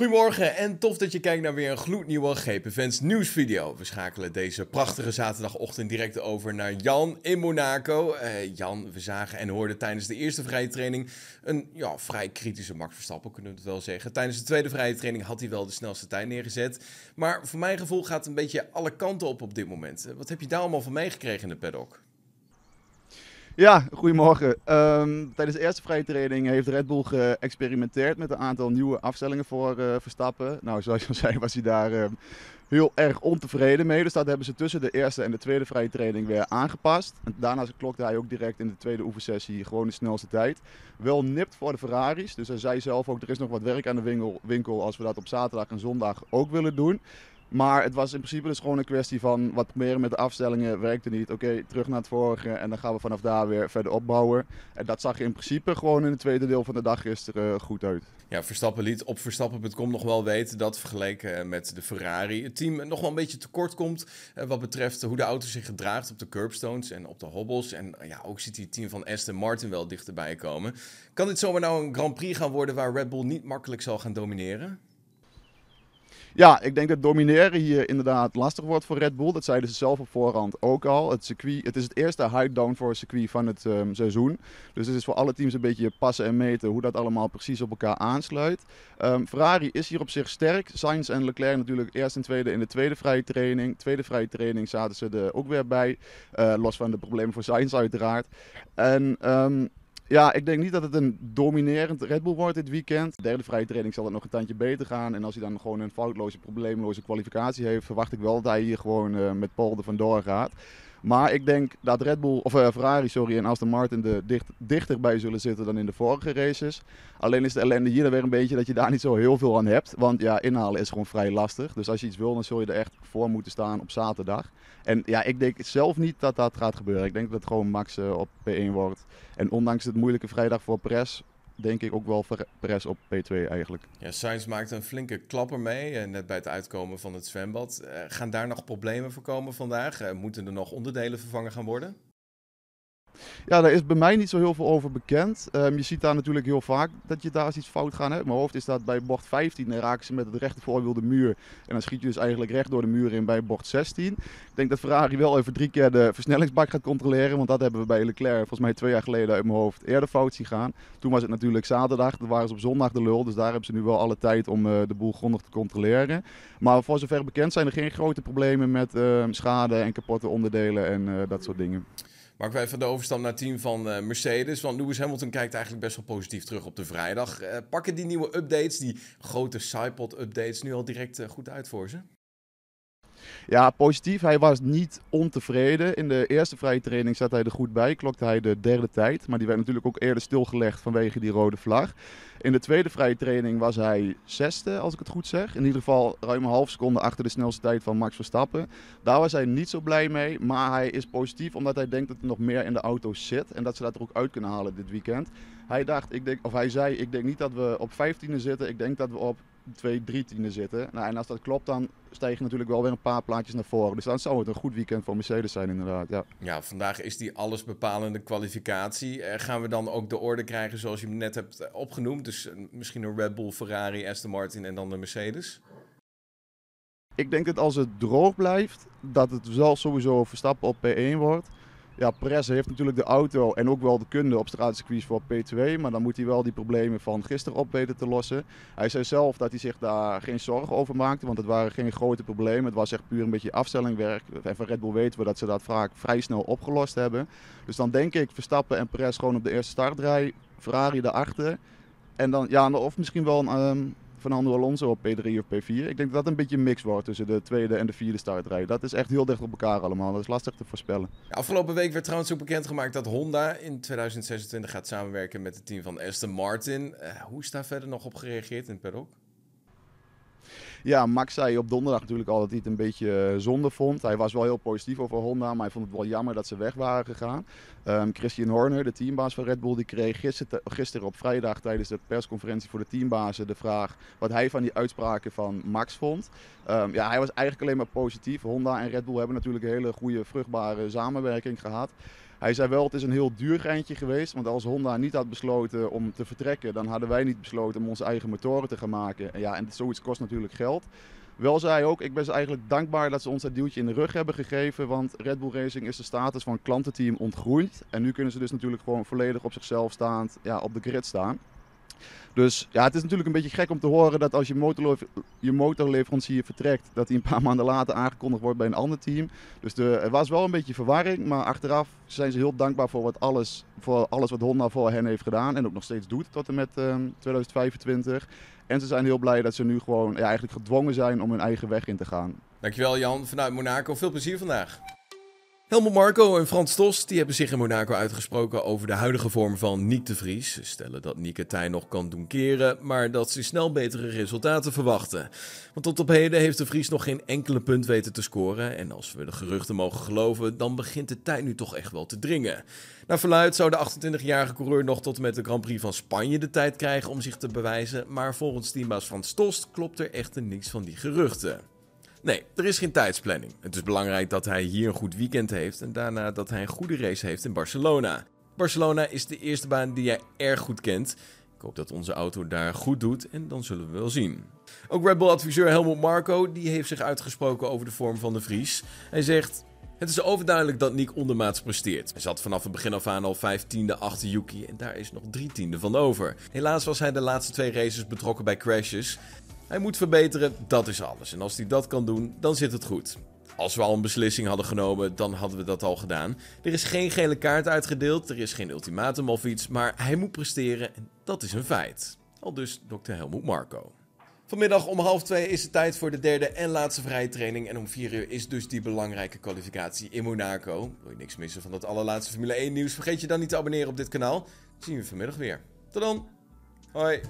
Goedemorgen en tof dat je kijkt naar weer een gloednieuwe GP Fans nieuwsvideo. We schakelen deze prachtige zaterdagochtend direct over naar Jan in Monaco. Eh, Jan, we zagen en hoorden tijdens de eerste vrije training een ja, vrij kritische Max Verstappen, kunnen we het wel zeggen. Tijdens de tweede vrije training had hij wel de snelste tijd neergezet. Maar voor mijn gevoel gaat het een beetje alle kanten op op dit moment. Eh, wat heb je daar allemaal van meegekregen in de paddock? Ja, goedemorgen. Ehm, tijdens de eerste vrije training heeft Red Bull geëxperimenteerd met een aantal nieuwe afstellingen voor uh, Verstappen. Nou, zoals je al zei, was hij daar uh, heel erg ontevreden mee. Dus dat hebben ze tussen de eerste en de tweede vrije training weer aangepast. En daarna klokte hij ook direct in de tweede oefensessie gewoon de snelste tijd. Wel nipt voor de Ferraris. Dus hij zei zelf ook, er is nog wat werk aan de winkel, winkel als we dat op zaterdag en zondag ook willen doen. Maar het was in principe dus gewoon een kwestie van wat proberen met de afstellingen werkte niet. Oké, terug naar het vorige en dan gaan we vanaf daar weer verder opbouwen. En dat zag je in principe gewoon in het tweede deel van de dag gisteren uh, goed uit. Ja, Verstappen liet op Verstappen.com nog wel weten dat vergeleken met de Ferrari het team nog wel een beetje tekort komt uh, wat betreft hoe de auto zich gedraagt op de curbstones en op de hobbles. En ja, ook ziet hij het team van Aston Martin wel dichterbij komen. Kan dit zomaar nou een Grand Prix gaan worden waar Red Bull niet makkelijk zal gaan domineren? Ja, ik denk dat domineren hier inderdaad lastig wordt voor Red Bull. Dat zeiden ze zelf op voorhand ook al. Het, circuit, het is het eerste high voor circuit van het um, seizoen. Dus het is voor alle teams een beetje passen en meten hoe dat allemaal precies op elkaar aansluit. Um, Ferrari is hier op zich sterk. Sainz en Leclerc natuurlijk eerst en tweede in de tweede vrije training. Tweede vrije training zaten ze er ook weer bij. Uh, los van de problemen voor Sainz uiteraard. En um, ja, ik denk niet dat het een dominerend Red Bull wordt dit weekend. De derde vrije training zal het nog een tandje beter gaan. En als hij dan gewoon een foutloze, probleemloze kwalificatie heeft, verwacht ik wel dat hij hier gewoon uh, met Paul er vandoor gaat. Maar ik denk dat Red Bull, of uh, Ferrari sorry, en Aston Martin er dicht, dichterbij zullen zitten dan in de vorige races. Alleen is de ellende hier weer een beetje dat je daar niet zo heel veel aan hebt. Want ja, inhalen is gewoon vrij lastig. Dus als je iets wil, dan zul je er echt voor moeten staan op zaterdag. En ja, ik denk zelf niet dat dat gaat gebeuren. Ik denk dat het gewoon Max uh, op P1 wordt. En ondanks het moeilijke vrijdag voor Perez, denk ik ook wel Perez op P2 eigenlijk. Ja, Sainz maakt een flinke klapper mee, net bij het uitkomen van het zwembad. Uh, gaan daar nog problemen voor komen vandaag? Uh, moeten er nog onderdelen vervangen gaan worden? Ja, daar is bij mij niet zo heel veel over bekend. Um, je ziet daar natuurlijk heel vaak dat je daar eens iets fout gaat. Hè. Mijn hoofd is dat bij bocht 15 dan raken ze met het rechte voorwiel de muur. En dan schiet je dus eigenlijk recht door de muur in bij bocht 16. Ik denk dat Ferrari wel even drie keer de versnellingsbak gaat controleren. Want dat hebben we bij Leclerc volgens mij twee jaar geleden uit mijn hoofd eerder fout zien gaan. Toen was het natuurlijk zaterdag, dan waren ze op zondag de lul. Dus daar hebben ze nu wel alle tijd om uh, de boel grondig te controleren. Maar voor zover bekend zijn er geen grote problemen met uh, schade en kapotte onderdelen en uh, dat soort dingen. Maken wij even de overstap naar het team van uh, Mercedes. Want Lewis Hamilton kijkt eigenlijk best wel positief terug op de vrijdag. Uh, pakken die nieuwe updates, die grote SciPod-updates, nu al direct uh, goed uit voor ze? Ja, positief. Hij was niet ontevreden. In de eerste vrije training zat hij er goed bij. Klokte hij de derde tijd. Maar die werd natuurlijk ook eerder stilgelegd vanwege die rode vlag. In de tweede vrije training was hij zesde, als ik het goed zeg. In ieder geval ruim een half seconde achter de snelste tijd van Max Verstappen. Daar was hij niet zo blij mee. Maar hij is positief omdat hij denkt dat er nog meer in de auto zit. En dat ze dat er ook uit kunnen halen dit weekend. Hij dacht, ik denk, of hij zei, ik denk niet dat we op 15e zitten. Ik denk dat we op 2, 3 tienden zitten. Nou, en als dat klopt, dan stijgen natuurlijk wel weer een paar plaatjes naar voren. Dus dan zou het een goed weekend voor Mercedes zijn, inderdaad. Ja, ja vandaag is die allesbepalende kwalificatie. Uh, gaan we dan ook de orde krijgen zoals je hem net hebt opgenoemd? Dus uh, misschien een Red Bull, Ferrari, Aston Martin en dan de Mercedes? Ik denk dat als het droog blijft, dat het wel sowieso Verstappen op P1 wordt. Ja, Perez heeft natuurlijk de auto en ook wel de kunde op straatcircuits voor P2. Maar dan moet hij wel die problemen van gisteren op weten te lossen. Hij zei zelf dat hij zich daar geen zorgen over maakte. Want het waren geen grote problemen. Het was echt puur een beetje afstellingwerk. En van Red Bull weten we dat ze dat vaak vrij snel opgelost hebben. Dus dan denk ik Verstappen en Perez gewoon op de eerste startrij. Ferrari daarachter. En dan, ja, of misschien wel een... Um, Fernando Alonso op P3 of P4. Ik denk dat dat een beetje een mix wordt tussen de tweede en de vierde startrij. Dat is echt heel dicht op elkaar allemaal. Dat is lastig te voorspellen. Afgelopen week werd trouwens ook bekendgemaakt dat Honda in 2026 gaat samenwerken met het team van Aston Martin. Uh, hoe is daar verder nog op gereageerd in het paddock? Ja, Max zei op donderdag natuurlijk al dat hij het een beetje zonde vond. Hij was wel heel positief over Honda, maar hij vond het wel jammer dat ze weg waren gegaan. Um, Christian Horner, de teambaas van Red Bull, die kreeg gisteren, gisteren op vrijdag tijdens de persconferentie voor de teambazen de vraag wat hij van die uitspraken van Max vond. Um, ja, hij was eigenlijk alleen maar positief. Honda en Red Bull hebben natuurlijk een hele goede, vruchtbare samenwerking gehad. Hij zei wel, het is een heel duur geintje geweest. Want als Honda niet had besloten om te vertrekken, dan hadden wij niet besloten om onze eigen motoren te gaan maken. En ja, en zoiets kost natuurlijk geld. Wel zei hij ook, ik ben ze eigenlijk dankbaar dat ze ons dat duwtje in de rug hebben gegeven. Want Red Bull Racing is de status van klantenteam ontgroeid. En nu kunnen ze dus natuurlijk gewoon volledig op zichzelf staand ja, op de grid staan. Dus ja, het is natuurlijk een beetje gek om te horen dat als je, je motorleverancier vertrekt, dat hij een paar maanden later aangekondigd wordt bij een ander team. Dus de, er was wel een beetje verwarring, maar achteraf zijn ze heel dankbaar voor, wat alles, voor alles wat Honda voor hen heeft gedaan en ook nog steeds doet tot en met um, ehm, 2025. En ze zijn heel blij dat ze nu gewoon ja, eigenlijk gedwongen zijn om hun eigen weg in te gaan. Dankjewel Jan vanuit Monaco. Veel plezier vandaag. Helmut Marco en Frans Tos die hebben zich in Monaco uitgesproken over de huidige vorm van Nick de Vries. Ze stellen dat Nick het nog kan doen keren, maar dat ze snel betere resultaten verwachten. Want tot op heden heeft de Vries nog geen enkele punt weten te scoren. En als we de geruchten mogen geloven, dan begint de tijd nu toch echt wel te dringen. Naar verluid zou de 28-jarige coureur nog tot en met de Grand Prix van Spanje de tijd krijgen om zich te bewijzen. Maar volgens teambaas Frans Tost klopt er echter niks van die geruchten. Nee, er is geen tijdsplanning. Het is belangrijk dat hij hier een goed weekend heeft en daarna dat hij een goede race heeft in Barcelona. Barcelona is de eerste baan die jij erg goed kent. Ik hoop dat onze auto daar goed doet en dan zullen we wel zien. Ook Red Bull-adviseur Helmut Marco die heeft zich uitgesproken over de vorm van de Vries. Hij zegt... Het is overduidelijk dat Nick ondermaats presteert. Hij zat vanaf het begin af aan al vijftiende achter Yuki en daar is nog drie tiende van over. Helaas was hij de laatste twee races betrokken bij crashes. Hij moet verbeteren, dat is alles. En als hij dat kan doen, dan zit het goed. Als we al een beslissing hadden genomen, dan hadden we dat al gedaan. Er is geen gele kaart uitgedeeld, er is geen ultimatum of iets, maar hij moet presteren en dat is een feit. Al dus Dr. Helmoet Marco. Vanmiddag om half twee is het tijd voor de derde en laatste vrije training. En om vier uur is dus die belangrijke kwalificatie in Monaco. Wil je niks missen van dat allerlaatste Formule 1 nieuws? Vergeet je dan niet te abonneren op dit kanaal. zien we vanmiddag weer. Tot dan. Hoi.